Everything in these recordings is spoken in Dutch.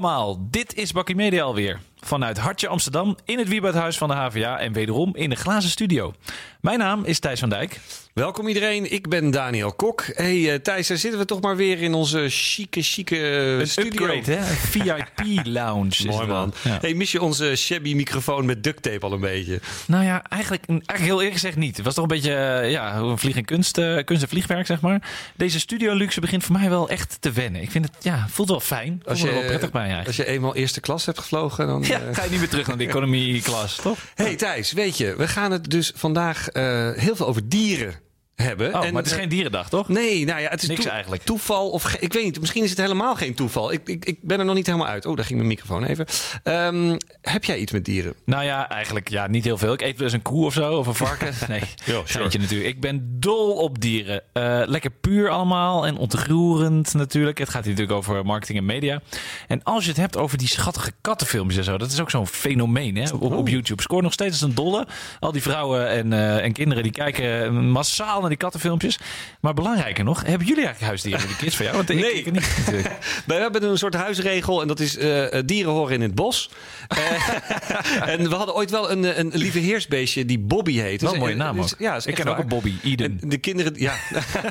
Allemaal, dit is Bakkie Media alweer. Vanuit Hartje Amsterdam in het Wieboudhuis van de HVA en wederom in de glazen studio. Mijn naam is Thijs van Dijk. Welkom iedereen, ik ben Daniel Kok. Hey uh, Thijs, daar zitten we toch maar weer in onze chique, chique uh, studio. Upgrade, hè? VIP-lounge. Mooi man. Ja. Hey, mis je onze shabby microfoon met duct tape al een beetje? Nou ja, eigenlijk, eigenlijk heel eerlijk gezegd niet. Het was toch een beetje uh, ja, een vlieg en kunst, kunst en vliegwerk, zeg maar. Deze studio luxe begint voor mij wel echt te wennen. Ik vind het, ja, voelt wel fijn. Als je, wel prettig bij eigenlijk. Als je eenmaal eerste klas hebt gevlogen, dan... Ja, ga je niet meer terug naar de economie-klas, toch? Hey Thijs, weet je, we gaan het dus vandaag heel veel over dieren hebben. Oh, en, maar het is geen dierendag, toch? Nee, nou ja, het is Niks eigenlijk. toeval of ik weet niet. Misschien is het helemaal geen toeval. Ik, ik, ik ben er nog niet helemaal uit. Oh, daar ging mijn microfoon even. Um, heb jij iets met dieren? Nou ja, eigenlijk ja, niet heel veel. Ik eet dus een koe of zo of een varken. Nee, Yo, sure. natuurlijk. Ik ben dol op dieren. Uh, lekker puur allemaal en ontroerend natuurlijk. Het gaat hier natuurlijk over marketing en media. En als je het hebt over die schattige kattenfilmpjes en zo, dat is ook zo'n fenomeen hè, op, op YouTube. Scoort nog steeds als een dolle. Al die vrouwen en, uh, en kinderen die kijken massaal naar die kattenfilmpjes. Maar belangrijker nog, hebben jullie eigenlijk huisdieren? De kids van jou? Want nee, ik, ik niet. we hebben een soort huisregel en dat is uh, dieren horen in het bos. Uh, en we hadden ooit wel een, een lieve heersbeestje die Bobby heet. Wel een mooie naam ook. ja, ik ken waar. ook een Bobby, Eden. En de kinderen, ja.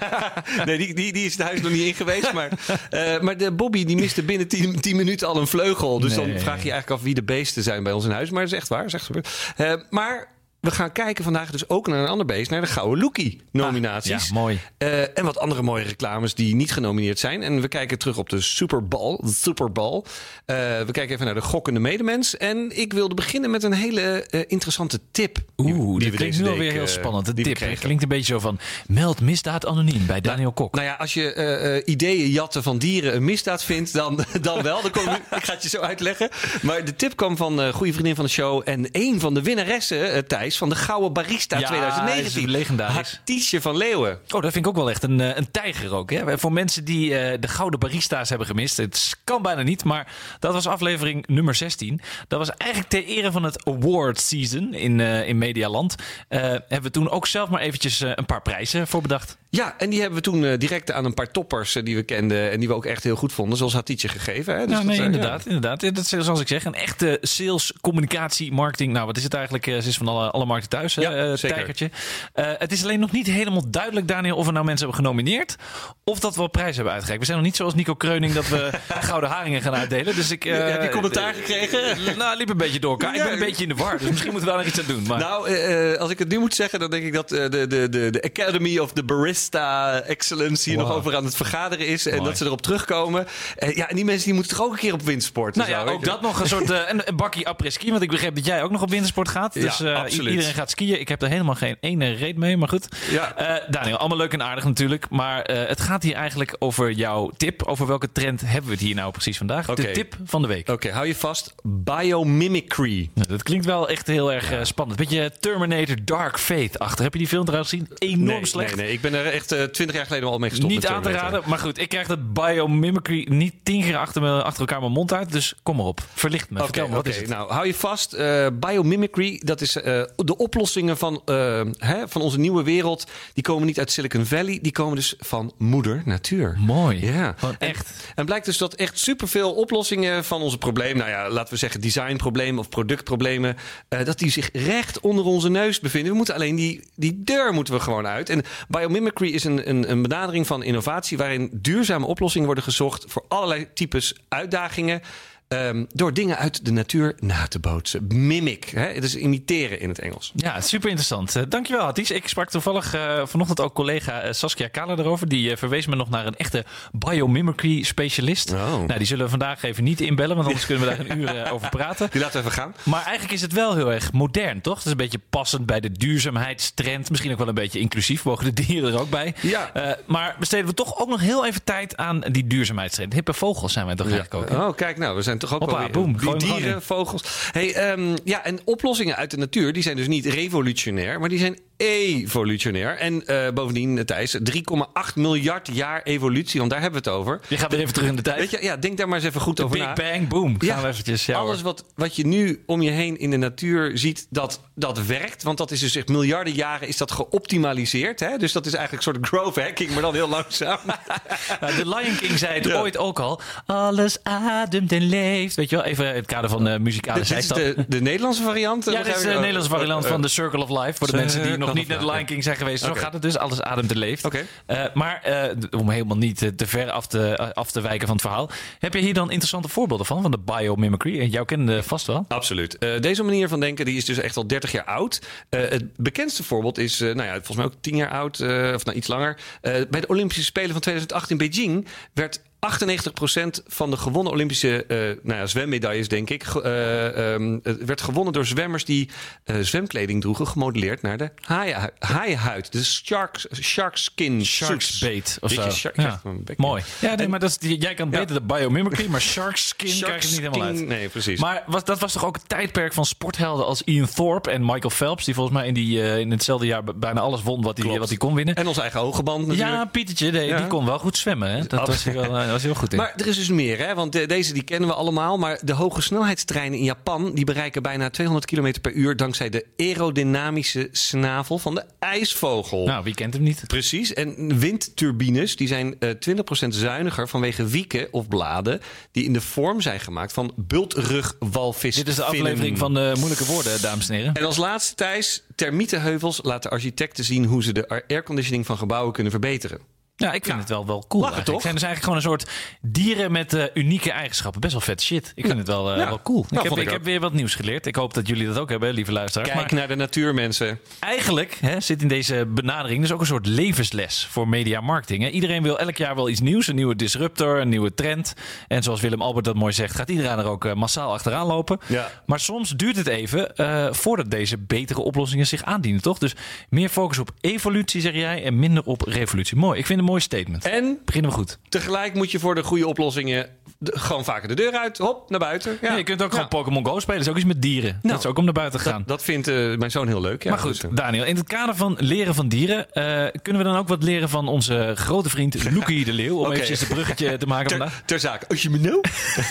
nee, die, die, die is het huis nog niet in geweest. Maar, uh, maar de Bobby die miste binnen 10 minuten al een vleugel. Dus nee. dan vraag je eigenlijk af wie de beesten zijn bij ons in huis. Maar dat is echt waar, is echt gebeurd. Uh, maar we gaan kijken vandaag dus ook naar een ander beest, naar de Gouden Lookie nominaties. Ah, ja, mooi. Uh, en wat andere mooie reclames die niet genomineerd zijn. En we kijken terug op de Super Bowl. De Super Bowl. Uh, we kijken even naar de gokkende medemens. En ik wilde beginnen met een hele uh, interessante tip. Oeh, die, die klinkt nu alweer heel spannend. Een tip. Het klinkt een beetje zo van meld misdaad anoniem bij Daniel Kok. Nou ja, als je ideeën jatten van dieren een misdaad vindt, dan, dan wel. Dan kom ik, ik ga het je zo uitleggen. Maar de tip kwam van een goede vriendin van de show. En een van de winnaressen, Van de Gouden Barista ja, 2019. legendarisch. Van Leeuwen. Oh, dat vind ik ook wel echt een, een tijger ook. Hè? Voor mensen die uh, de Gouden Barista's hebben gemist. Het kan bijna niet, maar dat was aflevering nummer 16. Dat was eigenlijk ter ere van het award season in, uh, in Medialand. Uh, hebben we toen ook zelf maar eventjes een paar prijzen voor bedacht. Ja, en die hebben we toen direct aan een paar toppers die we kenden en die we ook echt heel goed vonden, zoals Hatietje gegeven. Hè? Dus ja, nee, dat, inderdaad, ja. inderdaad. Dat is zoals ik zeg, een echte sales, communicatie, marketing. Nou, wat is het eigenlijk? Ze is van alle, alle markten thuis, ja, uh, tijgertje. Uh, het is alleen nog niet helemaal duidelijk, Daniel, of we nou mensen hebben genomineerd of dat we wel prijzen hebben uitgereikt. We zijn nog niet zoals Nico Kreuning dat we gouden haringen gaan uitdelen. Dus ik, uh, Heb je commentaar gekregen? nou, liep een beetje door elkaar. Ik ben een beetje in de war, dus misschien moeten we daar nog iets aan doen. Maar... Nou, als ik het nu moet zeggen, dan denk ik dat de, de, de, de Academy of the Barista Excellence hier wow. nog over aan het vergaderen is. En dat ze erop terugkomen. ja, en die mensen die moeten toch ook een keer op windsport. Nou ja, ook dat nog een soort een, een bakkie après-ski. Want ik begreep dat jij ook nog op wintersport gaat. Dus ja, iedereen gaat skiën. Ik heb er helemaal geen ene reet mee, maar goed. Ja. Uh, Daniel, allemaal leuk en aardig natuurlijk. Maar uh, het gaat hier eigenlijk over jouw tip. Over welke trend hebben we het hier nou precies vandaag? Okay. De tip van de week. Oké, okay, hou je vast. Biomimicry. Nou, dat klinkt wel echt heel erg uh, spannend. Beetje Terminator Dark Faith achter. Heb je die film trouwens gezien? Enorm nee, slecht. Nee, nee, ik ben er echt twintig jaar geleden al mee gestopt. Niet aan te raden, maar goed. Ik krijg dat biomimicry niet tien keer achter, me, achter elkaar mijn mond uit. Dus kom maar op. Verlicht me. Oké, okay, okay. nou hou je vast. biomimicry, dat is de oplossingen van, uh, hè, van onze nieuwe wereld, die komen niet uit Silicon Valley, die komen dus van moeder natuur. Mooi. Ja, echt. En, en blijkt dus dat echt superveel oplossingen van onze problemen, nou ja, laten we zeggen designproblemen of productproblemen, uh, dat die zich recht onder onze neus bevinden. We moeten alleen die, die deur moeten we gewoon uit. En biomimicry is een, een, een benadering van innovatie waarin duurzame oplossingen worden gezocht voor allerlei types uitdagingen. Um, door dingen uit de natuur na te bootsen. Mimic, hè? dus imiteren in het Engels. Ja, super interessant. Uh, dankjewel, Hatties. Ik sprak toevallig uh, vanochtend ook collega uh, Saskia Kala erover. Die verwees me nog naar een echte biomimicry specialist. Oh. Nou, die zullen we vandaag even niet inbellen, want anders kunnen we daar een uur over praten. Die laten we even gaan. Maar eigenlijk is het wel heel erg modern, toch? Het is een beetje passend bij de duurzaamheidstrend. Misschien ook wel een beetje inclusief. Mogen de dieren er ook bij. Ja. maar besteden we toch ook nog heel even tijd aan die duurzaamheidstrend. Hippe vogels zijn wij toch eigenlijk ja. ook. Oh, kijk nou, we zijn toch ook Hoppa, boom, die dieren, vogels. Hey, um, ja, en oplossingen uit de natuur, die zijn dus niet revolutionair, maar die zijn evolutionair. En uh, bovendien, Thijs, 3,8 miljard jaar evolutie, want daar hebben we het over. Je gaat weer even terug in de tijd. Weet je, ja, denk daar maar eens even goed de over Big na. Bang, boom. Gaan Ja, we eventjes, ja, Alles wat, wat je nu om je heen in de natuur ziet, dat, dat werkt. Want dat is dus echt miljarden jaren is dat geoptimaliseerd. Hè? Dus dat is eigenlijk een soort growth hacking, maar dan heel langzaam. Nou, de Lion King zei het Ja. ooit ook al. Alles ademt en leeft. Weet je wel, even in het kader van de muzikale Dit is zijstap. de, de Nederlandse variant. Ja, dit is de Nederlandse variant van The Circle of Life. Voor de mensen die nog niet naar de Lion King zijn geweest. Zo gaat het dus. Alles ademt en leeft. Oké. Eh, maar eh, om helemaal niet eh, te ver af te, af te wijken van het verhaal. Heb je hier dan interessante voorbeelden van? Van de biomimicry? Jou kende vast wel. Absoluut. Eh, deze manier van denken die is dus echt al 30 jaar oud. Eh, het bekendste voorbeeld is, eh, nou ja, volgens mij ook 10 jaar oud, eh, of nou iets langer. Eh, bij de Olympische Spelen van 2008 in Beijing werd 98% van de gewonnen Olympische eh, nou ja, zwemmedailles, denk ik, eh, ehm, het werd gewonnen door zwemmers die eh, zwemkleding droegen, gemodelleerd naar de haaienhu- haaienhuid. De shark, shark skin Shark's suits. bait of zo. shark- Ja. Mooi. Ja, nee, maar dat is, jij kan Ja. beter de biomimicry, maar shark skin Shark krijg je niet helemaal uit. Nee, precies. Maar was, dat was toch ook het tijdperk van sporthelden als Ian Thorpe en Michael Phelps, die volgens mij in, die, eh, in hetzelfde jaar bijna alles won wat hij kon winnen. en onze eigen hoge band natuurlijk. Ja, Pietertje, die, die kon wel goed zwemmen. Hè? Dat was hij wel, eh, was hij wel goed. Maar er is dus meer, hè? want de- deze die kennen we allemaal. Maar de hoge snelheidstreinen in Japan die bereiken bijna 200 km per uur... dankzij de aerodynamische snavel van de ijsvogel. nou, wie kent hem niet? Precies. En windturbines die zijn eh 20% zuiniger vanwege wieken of bladen... die in de vorm zijn gemaakt van bultrugwalvis. Dit is de aflevering van de moeilijke woorden, dames en heren. En als laatste, Thijs, termietenheuvels laten architecten zien... hoe ze de airconditioning van gebouwen kunnen verbeteren. Ja, ik vind het wel, wel cool. Lachen, toch? Het zijn dus eigenlijk gewoon een soort dieren met eh, unieke eigenschappen. Best wel vet shit. Ik vind het wel, eh, Ja. wel cool. Nou, ik heb, ik heb weer wat nieuws geleerd. Ik hoop dat jullie dat ook hebben, lieve luisteraars. Kijk Maar naar de natuur, mensen. eigenlijk hè, zit in deze benadering dus ook een soort levensles voor media marketing. Hè. Iedereen wil elk jaar wel iets nieuws. Een nieuwe disruptor, een nieuwe trend. En zoals Willem Albert dat mooi zegt, gaat iedereen er ook eh, massaal achteraan lopen. Ja. Maar soms duurt het even eh, voordat deze betere oplossingen zich aandienen, toch? Dus meer focus op evolutie, zeg jij, en minder op revolutie. Mooi. Ik vind het mooi statement. En Beginnen we goed. Tegelijk moet je voor de goede oplossingen de- gewoon vaker de deur uit, hop, naar buiten. Ja. Je kunt ook Ja. gewoon Pokémon Go spelen. Dat is ook iets met dieren. Nou, dat is ook om naar buiten te gaan. Dat, dat vindt eh, mijn zoon heel leuk. Ja, maar goed, dus, eh, Daniel, in het kader van leren van dieren... eh, kunnen we dan ook wat leren van onze grote vriend Loekie de Leeuw... om Oké. eventjes een bruggetje te maken vandaag? ter, ter zake. Als je me nou?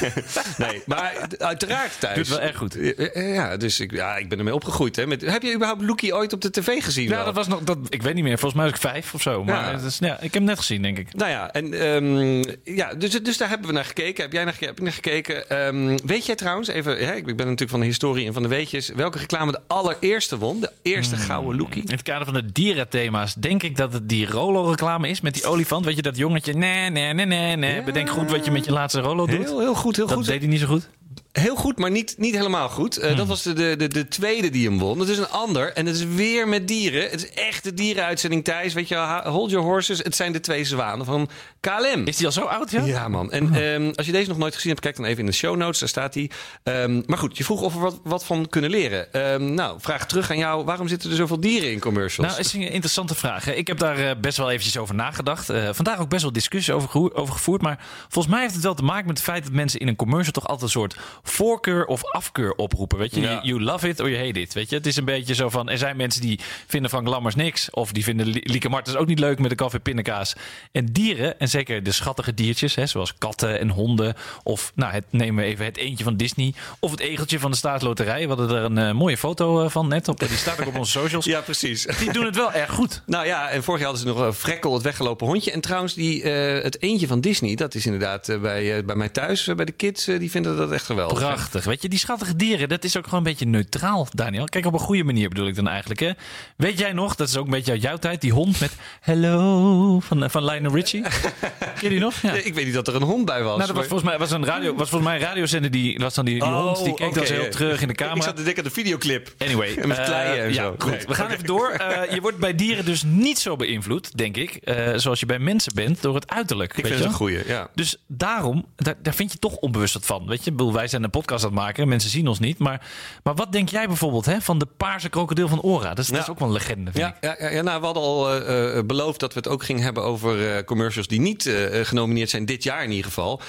nee, maar uiteraard thuis. Doet wel erg goed. Ja, dus ik, ja, ik ben ermee opgegroeid. Hè. Met, heb je überhaupt Loekie ooit op de tv gezien? Ja, wel? dat was nog... Dat, ik weet niet meer. Volgens mij was ik vijf of zo. Maar Ja. is, ja, ik heb net gezien, denk ik. Nou ja, en, ehm, ja dus, dus daar hebben we naar gekeken. Heb jij naar, heb je naar gekeken? Ehm, weet jij trouwens, even, hè, ik ben natuurlijk van de historie en van de weetjes... welke reclame de allereerste won? De eerste Hmm. gouden Loekie? In het kader van de dierenthema's denk ik dat het die Rolo-reclame is met die olifant. Weet je, dat jongetje, nee, nee, nee, nee, nee. Ja. Bedenk goed wat je met je laatste Rolo doet. Heel, heel goed, heel dat goed. deed hij niet zo goed. Heel goed, maar niet, niet helemaal goed. Eh, Dat was de, de, de, de tweede die hem won. Dat is een ander. En het is weer met dieren. Het is echt de dierenuitzending, Thijs. Weet je, hold your horses. Het zijn de twee zwanen van KLM. Is die al zo oud, ja? Ja, man. En ehm, als je deze nog nooit gezien hebt, kijk dan even in de show notes. Daar staat hij. Ehm, maar goed, je vroeg of we wat, wat van kunnen leren. Ehm, nou, vraag terug aan jou. Waarom zitten er zoveel dieren in commercials? Nou, is een interessante vraag. hè. Ik heb daar eh, best wel eventjes over nagedacht. Eh, vandaag ook best wel discussie over, over gevoerd. Maar volgens mij heeft het wel te maken met het feit dat mensen in een commercial toch altijd een soort voorkeur of afkeur oproepen. Weet je, Ja. you, love it or you hate it. Weet je, het is een beetje zo van. Er zijn mensen die vinden van Glammers niks. Of die vinden Li- Lieke Martens ook niet leuk met de koffie pindakaas. En dieren, en zeker de schattige diertjes, hè, zoals katten en honden. Of nou, het, nemen we even het eentje van Disney. Of het egeltje van de staatsloterij. We hadden er een eh, mooie foto eh, van net op. Die staat ook op onze socials. ja, precies. Die doen het wel erg goed. Nou ja, en vorig jaar hadden ze nog een Frekkel, het weggelopen hondje. En trouwens, die, eh, het eentje van Disney, dat is inderdaad bij, bij mij thuis, bij de kids, die vinden dat echt geweldig. Prachtig. Weet je, die schattige dieren, dat is ook gewoon een beetje neutraal, Daniel. Kijk, op een goede manier bedoel ik dan eigenlijk. Hè? Weet jij nog, dat is ook een beetje uit jouw tijd, die hond met Hello van, van Lionel Richie? Ken je die nog? Ja. Ik weet niet dat er een hond bij was. Nou, dat was volgens mij was een radio, was volgens mij een radiozender die was dan die, die Oh, hond die keek dan heel terug in de Ik camera. zat te denken aan de videoclip. Anyway, En met eh, kleien en ja, zo. Goed, Nee, we gaan even door. Eh, je wordt bij dieren dus niet zo beïnvloed, denk ik, eh, zoals je bij mensen bent door het uiterlijk. Ik weet vind je het een goeie, ja. Dus daarom, daar, daar vind je toch onbewust wat van. Weet je, Ik bedoel, wij zijn een podcast aan het maken, mensen zien ons niet. Maar, maar wat denk jij bijvoorbeeld hè, van de paarse krokodil van Ora? Dat is, dat is Ja. ook wel een legende, vind Ja, ik. ja, ja, ja, nou, we hadden al eh, eh, beloofd dat we het ook gingen hebben over eh, commercials die niet genomineerd zijn, dit jaar in ieder geval.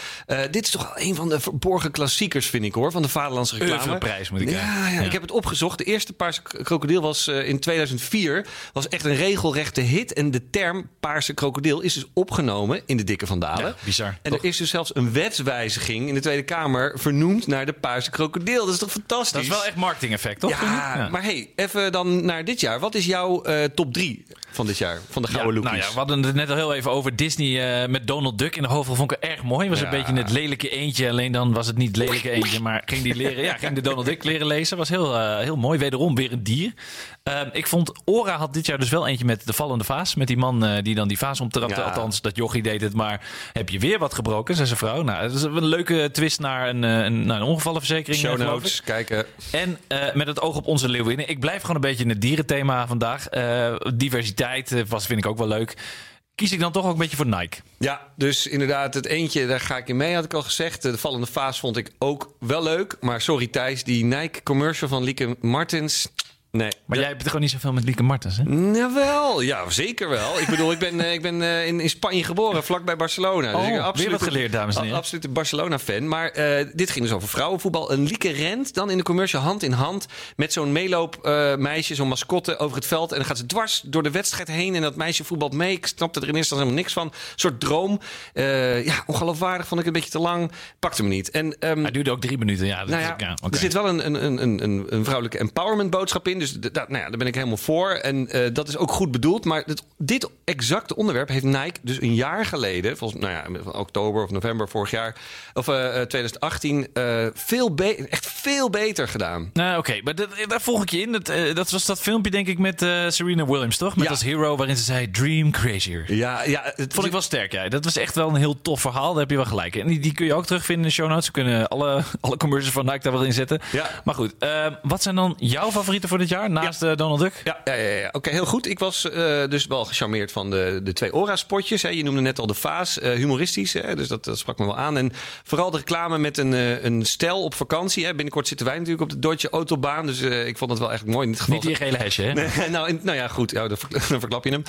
dit is toch wel een van de verborgen klassiekers, vind ik hoor, van de vaderlandse reclame. prijs moet ik ja, ja, ik heb het opgezocht. De eerste Paarse krokodil was in 2004. Was echt een regelrechte hit. En de term Paarse krokodil is dus opgenomen in de Dikke van Dalen. bizar. En er is dus zelfs een wetswijziging in de Tweede Kamer vernoemd naar de Paarse krokodil. Dat is toch fantastisch? Dat is wel echt marketing effect, toch? Ja, maar hey, even dan naar dit jaar. Wat is jouw uh, top 3 van dit jaar? Van de gouden ja, Nou ja, we hadden het net al heel even over Disney uh, met Donald Duck in de hoofdrol. Vond ik erg mooi. Was een beetje het lelijke eentje. Alleen dan was het niet het lelijke eentje, maar ging die leren. Ja, ging de Donald Duck leren lezen. Was heel, uh, heel mooi. Wederom weer een dier. ik vond Ora had dit jaar dus wel eentje met de vallende vaas. Met die man die dan die vaas omtrapte. Althans, dat jochie deed het. Maar heb je weer wat gebroken, zei zijn vrouw. Nou, dat is een leuke twist naar een, een, naar een ongevallenverzekering. Show notes, kijken. En met het oog op onze leeuwinnen. Ik blijf gewoon een beetje in het dierenthema vandaag. diversiteit was, vind ik ook wel leuk kies ik dan toch ook een beetje voor Nike. Ja, dus inderdaad, het eentje, daar ga ik in mee, had ik al gezegd. De vallende vaas vond ik ook wel leuk. Maar sorry Thijs, die Nike commercial van Lieke Martens... Nee. Maar jij hebt er gewoon niet zoveel met Lieke Martens, hè? Jawel, ja, zeker wel. Ik bedoel, ik ben, eh, ik ben eh, in, in Spanje geboren, vlakbij Barcelona. Dus oh, dus ik absoluut, wat geleerd, dames en heren. Absoluut een Barcelona-fan. Maar uh, dit ging dus over vrouwenvoetbal. Een Lieke rent dan in de commercial hand in hand... met zo'n meeloopmeisje, uh, zo'n mascotte over het veld. En dan gaat ze dwars door de wedstrijd heen... en dat meisje voetbalt mee. Ik snapte er in eerste helemaal niks van. Een soort droom. Ja, ongeloofwaardig, vond ik een beetje te lang. Pakte me niet. En, um, Hij duurde ook drie minuten, ja. Nou ja, ja okay. Er zit wel een, een, een, een, een vrouwelijke empowerment boodschap in. Dus nou ja, ben ik helemaal voor. En uh, dat is ook goed bedoeld. Maar dit, dit, exacte onderwerp heeft Nike dus een jaar geleden, volgens nou ja, oktober of november vorig jaar, of uh, 2018, uh, veel echt veel beter gedaan. Nou, oké, maar dat, daar volg ik je in. Dat, dat was dat filmpje, denk ik, met Serena Williams, toch? Met ja. als hero waarin ze zei: Dream crazier. Ja, ja. Het vond ik wel sterk. Ja. Dat was echt wel een heel tof verhaal. Daar heb je wel gelijk. En die, die kun je ook terugvinden in de show notes. We kunnen alle, alle commercials van Nike daar wel in zetten. Ja. Maar goed, wat zijn dan jouw favorieten voor dit jaar naast ja. Donald Duck? Ja, ja, ja, ja. oké, heel goed. Ik was uh, dus wel gecharmeerd van de, de twee Ora-spotjes. Je noemde net al de Vaas, uh, humoristisch. Hè, dus dat, dat, sprak me wel aan. En vooral de reclame met een, een stel op vakantie. Hè. Binnenkort zitten wij natuurlijk op de Deutsche Autobaan. Dus ik vond het wel echt mooi. In dit geval... Niet die gele hesje, hè? Nee, nou, in, nou ja, goed. Ja, dan, verklap je hem.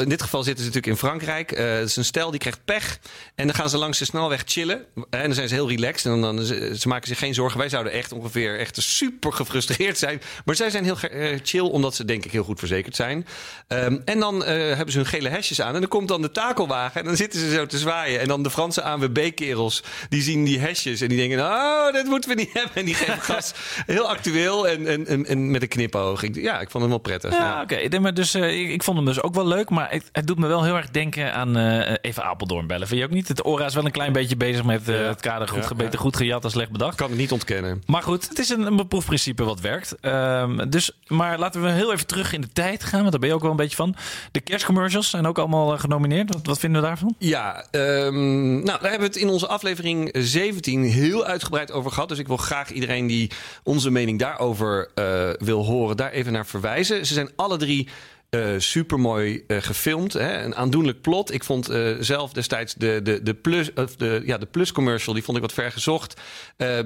in dit geval zitten ze natuurlijk in Frankrijk. het is een stel die krijgt pech. En dan gaan ze langs de snelweg chillen. En dan zijn ze heel relaxed. En dan, dan ze, ze maken zich geen zorgen. Wij zouden echt ongeveer echt super gefrustreerd zijn. Maar zij zijn heel chill omdat ze denk ik heel goed verzekerd zijn. Um, en dan uh, hebben ze hun gele hesjes aan. En dan komt dan de takelwagen. En dan zitten ze zo te zwaaien. En dan de Franse ANWB-kerels. Die zien die hesjes. En die denken, oh, dat moeten we niet hebben. En die geven gas. heel actueel. En, en, en, en, met een knipoog. Ik, ja, ik vond hem wel prettig. Ja, ja. oké. Okay. Dus, uh, ik, ik, vond hem dus ook wel leuk. Maar het, het doet me wel heel erg denken aan even Apeldoorn bellen. Vind je ook niet? Het ORA is wel een klein beetje bezig met het kader goed gebeten, goed gejat en slecht bedacht. Kan het niet ontkennen. Maar goed, het is een, een beproefprincipe wat werkt. Um, dus, maar laten we heel even terug in de tijd gaan, want daar ben je ook wel een beetje van. De kerstcommercials zijn ook allemaal eh, genomineerd. Wat, vinden we daarvan? Ja, um, nou, daar hebben we het in onze aflevering 17 heel uitgebreid over gehad. Dus ik wil graag iedereen die onze mening daarover uh, wil horen, daar even naar verwijzen. Ze zijn alle drie uh, supermooi uh, gefilmd. Hè? Een aandoenlijk plot. Ik vond uh, zelf destijds de, de, de, plus, of de, ja, de plus commercial, die vond ik wat ver gezocht.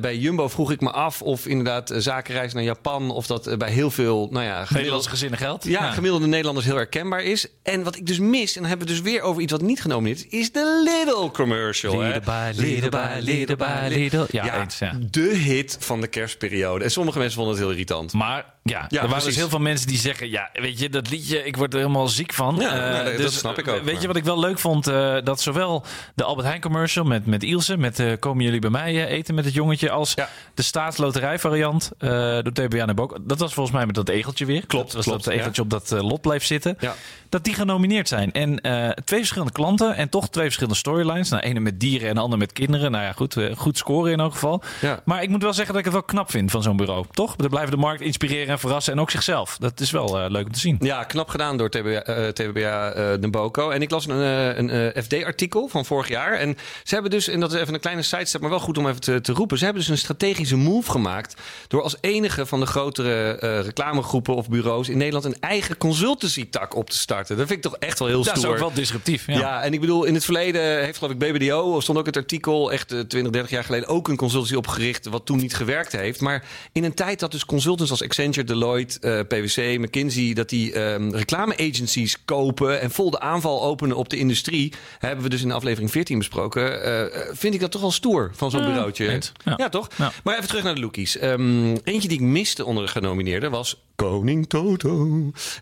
bij Jumbo vroeg ik me af of inderdaad zakenreis naar Japan, of dat bij heel veel, nou ja... Nederlandse gezinnen geldt. Ja, ja, gemiddelde Nederlanders heel herkenbaar is. En wat ik dus mis, en dan hebben we dus weer over iets wat niet genomineerd is, is de Lidl commercial. Lidl Lidl Lidl. Ja, ja, eens, ja, de hit van de kerstperiode. En sommige mensen vonden het heel irritant. Maar ja, ja er waren dus heel veel mensen die zeggen, ja, weet je, dat liedje ik word er helemaal ziek van. Ja, uh, dus, dat snap ik ook. Weet je wat ik wel leuk vond? Uh, dat zowel de Albert Heijn commercial met, met Ilse, met uh, komen jullie bij mij eten met het jongetje, als ja. de staatsloterij variant door TBA en Bok. Dat was volgens mij met dat egeltje weer. Klopt. Dat was klopt, dat egeltje op dat lot bleef zitten. Dat die genomineerd zijn. En twee verschillende klanten en toch twee verschillende storylines. Nou, ene met dieren en de andere met kinderen. Nou ja, goed, goed scoren in elk geval. Maar ik moet wel zeggen dat ik het wel knap vind van zo'n bureau. Toch? We blijven de markt inspireren en verrassen en ook zichzelf. Dat is wel leuk om te zien. Ja, knap gedaan door TBA, uh, TBA uh, Boko. En ik las een, uh, een FD-artikel van vorig jaar. En ze hebben dus, en dat is even een kleine sidestep, maar wel goed om even te, te, roepen. Ze hebben dus een strategische move gemaakt. Door als enige van de grotere reclamegroepen of bureaus in Nederland een eigen consultancy-tak op te starten. Dat vind ik toch echt wel heel stoer. Dat is ook wel disruptief. Ja. ja, en ik bedoel, in het verleden heeft geloof ik BBDO, stond ook het artikel, echt 20, 30 jaar geleden, ook een consultancy opgericht. Wat toen niet gewerkt heeft. Maar in een tijd dat dus consultants als Accenture, Deloitte, PwC, McKinsey, dat die um, reclame-agencies kopen en vol de aanval openen op de industrie, hebben we dus in aflevering 14 besproken. Uh, vind ik dat toch wel stoer van zo'n bureautje. Ja. toch? Maar even terug naar de lookies. Um, eentje die ik miste onder de genomineerden was Koning Toto.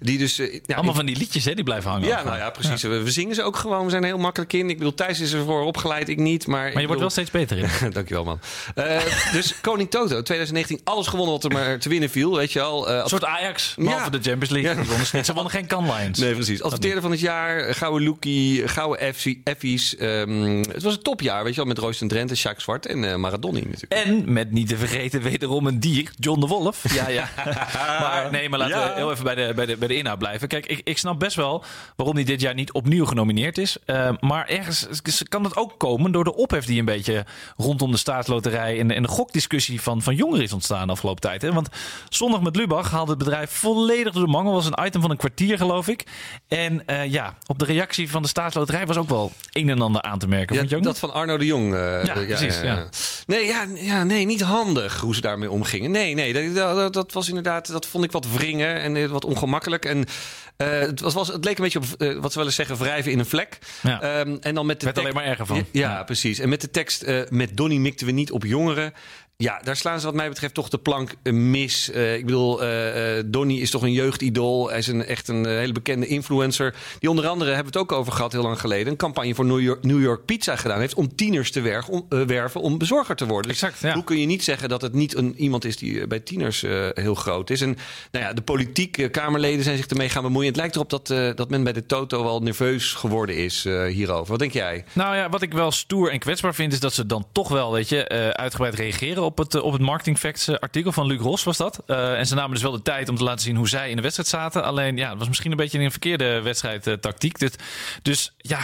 Die dus, uh, ja, Allemaal van die liedjes hè, die blijven hangen. Ja, nou ja, precies. We, zingen ze ook gewoon. We zijn er heel makkelijk in. Ik bedoel, Thijs is ervoor opgeleid, ik niet. Maar, maar je wordt wel steeds beter in. Dankjewel, man. Uh, dus Koning Toto, 2019, alles gewonnen wat er maar te winnen viel, weet je al. Uh, een soort Ajax, behalve de Champions League. Ja. Ze wonnen geen canlines. Nee, precies. Adverteerder van het jaar, Gouden Lookie, Gouden Effies. Um, het was een topjaar, weet je wel, met Royston Drenthe, Jacques Zwart en uh, Maradoni natuurlijk. En met niet te vergeten wederom een dier, John de Wolf. Ja, ja. maar nee, maar laten we heel even bij de, bij de, bij de inhoud blijven. Kijk, ik, ik snap best wel waarom hij dit jaar niet opnieuw genomineerd is. Uh, maar ergens kan dat ook komen door de ophef die een beetje rondom de staatsloterij en de, en de gokdiscussie van, van jongeren is ontstaan de afgelopen tijd. Hè? Want zondag met Lubach haalde het bedrijf volledig door de mangel. was een item van een kwartier, geloof ik. En uh, ja, op de reactie van de staatsloterij was ook wel een en ander aan te merken. Ja, dat van Arno de Jong. Uh, ja, precies. Ja, Nee, ja, ja, nee, niet handig hoe ze daarmee omgingen. Nee, nee, dat, dat, dat was inderdaad, dat vond ik wat wringen en wat ongemakkelijk. En uh, het, was, was, het leek een beetje op uh, wat ze willen zeggen, wrijven in een vlek. Ja. Um, en dan met de Werd alleen maar erger van. Ja, ja, precies. En met de tekst, uh, met Donny mikten we niet op jongeren. Ja, daar slaan ze wat mij betreft toch de plank mis. Uh, ik bedoel, uh, Donny is toch een jeugdidool. Hij is een, echt een hele bekende influencer. Die onder andere, hebben we het ook over gehad heel lang geleden... een campagne voor New York, New York Pizza gedaan heeft... om tieners te werven om, uh, werven om bezorger te worden. Dus exact, ja. Hoe kun je niet zeggen dat het niet een, iemand is die bij tieners heel groot is? En nou ja, de politiek, Kamerleden zijn zich ermee gaan bemoeien. Het lijkt erop dat, dat men bij de Toto wel nerveus geworden is hierover. Wat denk jij? Nou ja, wat ik wel stoer en kwetsbaar vind... is dat ze dan toch wel, weet je, uitgebreid reageren op het, op het Marketing Facts eh, artikel van Luc Ros was dat. Uh, en ze namen dus wel de tijd om te laten zien hoe zij in de wedstrijd zaten. Alleen ja, het was misschien een beetje een verkeerde wedstrijdtactiek. Dus, dus ja,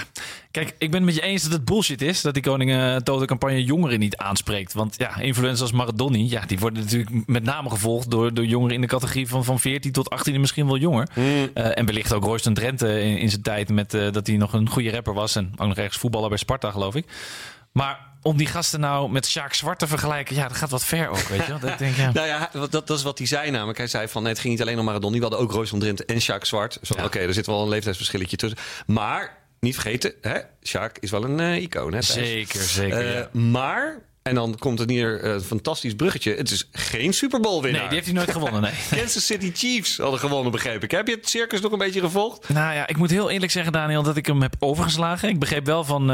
kijk, ik ben het met je eens dat het bullshit is dat die koningen Toto campagne jongeren niet aanspreekt. Want ja, influencers als Maradoni, ja, die worden natuurlijk met name gevolgd door, door jongeren in de categorie van, van 14 tot 18 en misschien wel jonger. Mm. Uh, en wellicht ook Royston Drenthe in, in zijn tijd met dat hij nog een goede rapper was en ook nog ergens voetballer bij Sparta, geloof ik. Maar om die gasten nou met Sjaak Zwart te vergelijken, ja, dat gaat wat ver ook, weet je Dat denk, ja. nou ja, dat, dat is wat hij zei namelijk. Hij zei van, nee, het ging niet alleen om Maradona. We hadden ook Royce van Drenthe en Sjaak Zwart. Ja. Oké, er zit wel een leeftijdsverschilletje tussen. Maar, niet vergeten, hè, Sjaak is wel een uh, icoon. Hè, zeker, zeker. Uh, ja. Maar en dan komt het hier een fantastisch bruggetje. Het is geen Super Bowl winnaar. Nee, die heeft hij nooit gewonnen. Nee. Kansas City Chiefs hadden gewonnen, begreep ik. Heb je het circus nog een beetje gevolgd? Nou ja, ik moet heel eerlijk zeggen, Daniel, dat ik hem heb overgeslagen. Ik begreep wel van uh,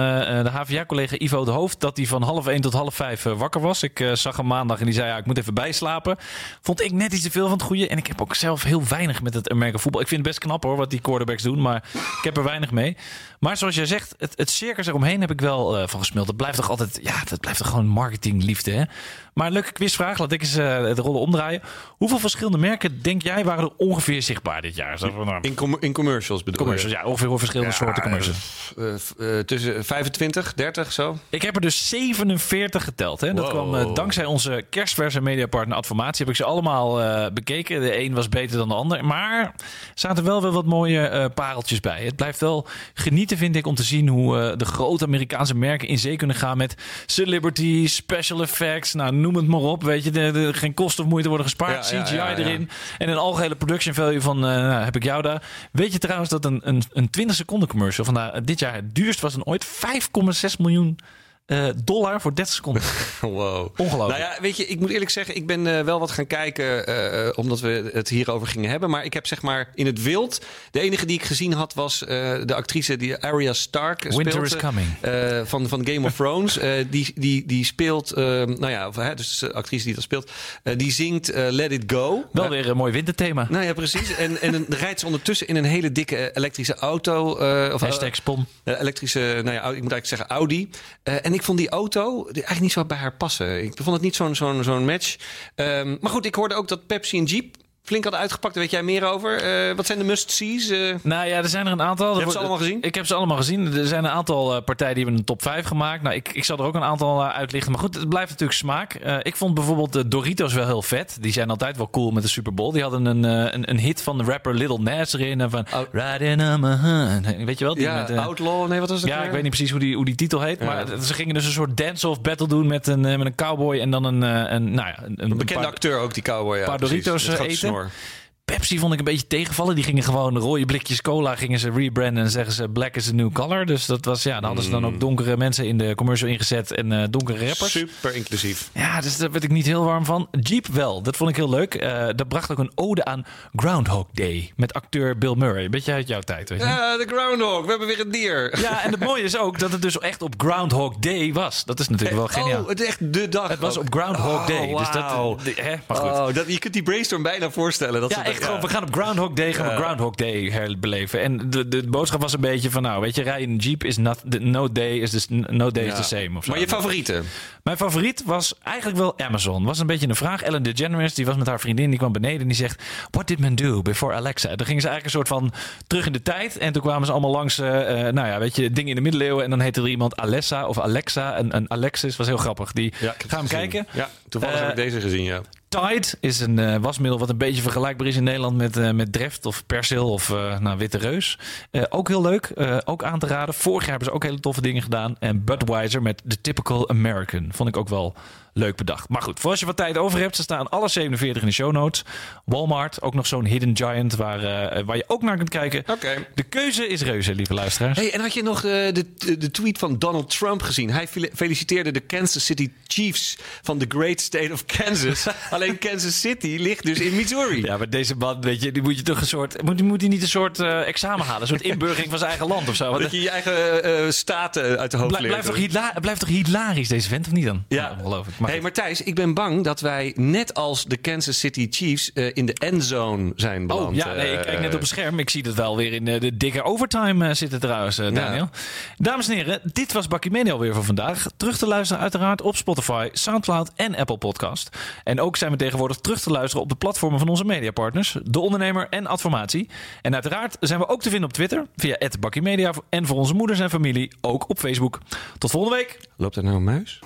de HVA-collega Ivo de Hoofd dat hij van half één tot half vijf uh, wakker was. Ik uh, zag hem maandag en die zei: ja, ik moet even bijslapen. Vond ik net iets te veel van het goede. En ik heb ook zelf heel weinig met het Amerika voetbal. Ik vind het best knap hoor, wat die quarterbacks doen. Maar ik heb er weinig mee. Maar zoals jij zegt, het, het circus eromheen heb ik wel van gesmeld. Het blijft toch altijd, ja, dat blijft toch gewoon marketingliefde. Hè? Maar een leuke quizvraag, laat ik eens uh, de rollen omdraaien. Hoeveel verschillende merken, denk jij, waren er ongeveer zichtbaar dit jaar? In, com in commercials bedoel commercials, ja. Ongeveer verschillende soorten commercials? Uh, uh, tussen 25, 30 zo? Ik heb er dus 47 geteld. Hè? Dat kwam dankzij onze kerstverse mediapartner Adformatie. Heb ik ze allemaal bekeken. De een was beter dan de ander. Maar er zaten wel weer wat mooie pareltjes bij. Het blijft wel genieten, vind ik, om te zien hoe de grote Amerikaanse merken in zee kunnen gaan met celebrity, special effects, nou noem het maar op. Weet je, de, de, geen kosten of moeite worden gespaard. CGI erin. En een algehele production value van, uh, nou, heb ik jou daar. Weet je trouwens dat een, een, een 20 seconden commercial van uh, dit jaar het duurst was en ooit 5,6 miljoen uh, dollar voor 30 seconden. wow. Ongelooflijk. Nou ja, weet je, ik moet eerlijk zeggen, ik ben uh, wel wat gaan kijken uh, omdat we het hierover gingen hebben. Maar ik heb zeg maar in het wild, de enige die ik gezien had was de actrice die Arya Stark Winter speelt. is coming. van, van Game of Thrones. die, die, die speelt, nou ja, of, dus de actrice die dat speelt, die zingt Let It Go. Wel weer een mooi winterthema. Nou ja, precies. en, en dan rijdt ze ondertussen in een hele dikke elektrische auto. of, Hashtag spon. elektrische, nou ja, ik moet eigenlijk zeggen Audi. en ik vond die auto eigenlijk niet zo bij haar passen. Ik vond het niet zo'n zo'n zo'n match. Um, maar goed, ik hoorde ook dat Pepsi en Jeep flink hadden uitgepakt. Daar weet jij meer over. Uh, wat zijn de must-sees? Uh... Nou ja, er zijn er een aantal. Je hebt ze allemaal gezien? Ik heb ze allemaal gezien. Er zijn een aantal uh, partijen die hebben een top 5 gemaakt. Nou, ik, ik zal er ook een aantal uitlichten. Maar goed, het blijft natuurlijk smaak. ik vond bijvoorbeeld de Doritos wel heel vet. Die zijn altijd wel cool met de Super Bowl. Die hadden een, een, een, hit van de rapper Little Nas erin. Van Out Riding on my hand. Weet je wel? Die ja, met, Outlaw. Nee, wat was het? Ja, ik weet niet precies hoe die, hoe die titel heet. Ja. Maar ze gingen dus een soort dance-off battle doen met een, met een cowboy en dan een... een, nou ja, een, een bekende acteur ook, die cowboy. Ja, paar Doritos eten. hour. Pepsi vond ik een beetje tegenvallen. Die gingen gewoon rode blikjes cola gingen ze rebranden en zeggen ze black is the new color. Dus dat was ja, dan hadden ze dan ook donkere mensen in de commercial ingezet en uh, donkere rappers. Super inclusief. Ja, dus daar werd ik niet heel warm van. Jeep wel, dat vond ik heel leuk. Uh, dat bracht ook een ode aan Groundhog Day met acteur Bill Murray. Beetje uit jouw tijd, weet je? Ja, de Groundhog. We hebben weer een dier. Ja, en het mooie is ook dat het dus echt op Groundhog Day was. Dat is natuurlijk wel geniaal. Oh, het is echt de dag. Het was op Groundhog Oh, Day. Dus dat, wauw. de- hè, maar goed. Oh, dat, je kunt die brainstorm bijna voorstellen. Dat Ja, ze echt dat- gewoon, we gaan op Groundhog Day, gaan we. Groundhog Day herbeleven. En de, de boodschap was een beetje van, nou, weet je, rijden in een Jeep is not, the, no day is the, no day is the same. Of zo. Maar je favoriete? Mijn favoriet was eigenlijk wel Amazon. Was een beetje een vraag. Ellen DeGeneres, die was met haar vriendin, die kwam beneden en die zegt: What did men do before Alexa? Dan gingen ze eigenlijk een soort van terug in de tijd. En toen kwamen ze allemaal langs, eh, eh, nou ja, weet je, dingen in de middeleeuwen. En dan heette er iemand Alessa of Alexa. En, en Alexis was heel grappig. Die, ik heb ga hem het gezien. kijken. Ja, toevallig Eh, heb ik deze gezien, ja. Tide is een eh, wasmiddel wat een beetje vergelijkbaar is in Nederland met, eh, met Dreft of Persil of eh, nou, Witte Reus. Ook heel leuk, ook aan te raden. Vorig jaar hebben ze ook hele toffe dingen gedaan. En Budweiser met The Typical American vond ik ook wel leuk bedacht. Maar goed, voor als je wat tijd over hebt, ze staan alle 47 in de show notes. Walmart, ook nog zo'n hidden giant waar, eh, waar je ook naar kunt kijken. Oké. De keuze is reuze, lieve luisteraars. Hey, en had je nog eh, de, de, de tweet van Donald Trump gezien? Hij fel- feliciteerde de Kansas City Chiefs van the great state of Kansas. Alleen Kansas City ligt dus in Missouri. Ja, maar deze man, weet je, die moet je toch een soort. Moet, moet hij niet een soort eh, examen halen? Een soort inburgering van zijn eigen land of zo? Want, Dat je je eigen eh, staten uit de hoofd blijft, toch hila- blijft toch hilarisch, deze vent, of niet dan? Ja. ongelooflijk. Maar hey, Thijs, ik ben bang dat wij net als de Kansas City Chiefs eh, in de endzone zijn beland. Oh ja, nee, ik kijk net Eh, op het scherm. Ik zie dat wel weer in eh, de dikke overtime eh, zitten trouwens, eh, Daniel. Dames en heren, dit was Bakkie alweer voor vandaag. Terug te luisteren uiteraard op Spotify, Soundcloud en Apple Podcast. En ook zijn we tegenwoordig terug te luisteren op de platformen van onze mediapartners. De Ondernemer en Adformatie. En uiteraard zijn we ook te vinden op Twitter via Bakkie Media. En voor onze moeders en familie ook op Facebook. Tot volgende week. Loopt er nou een muis?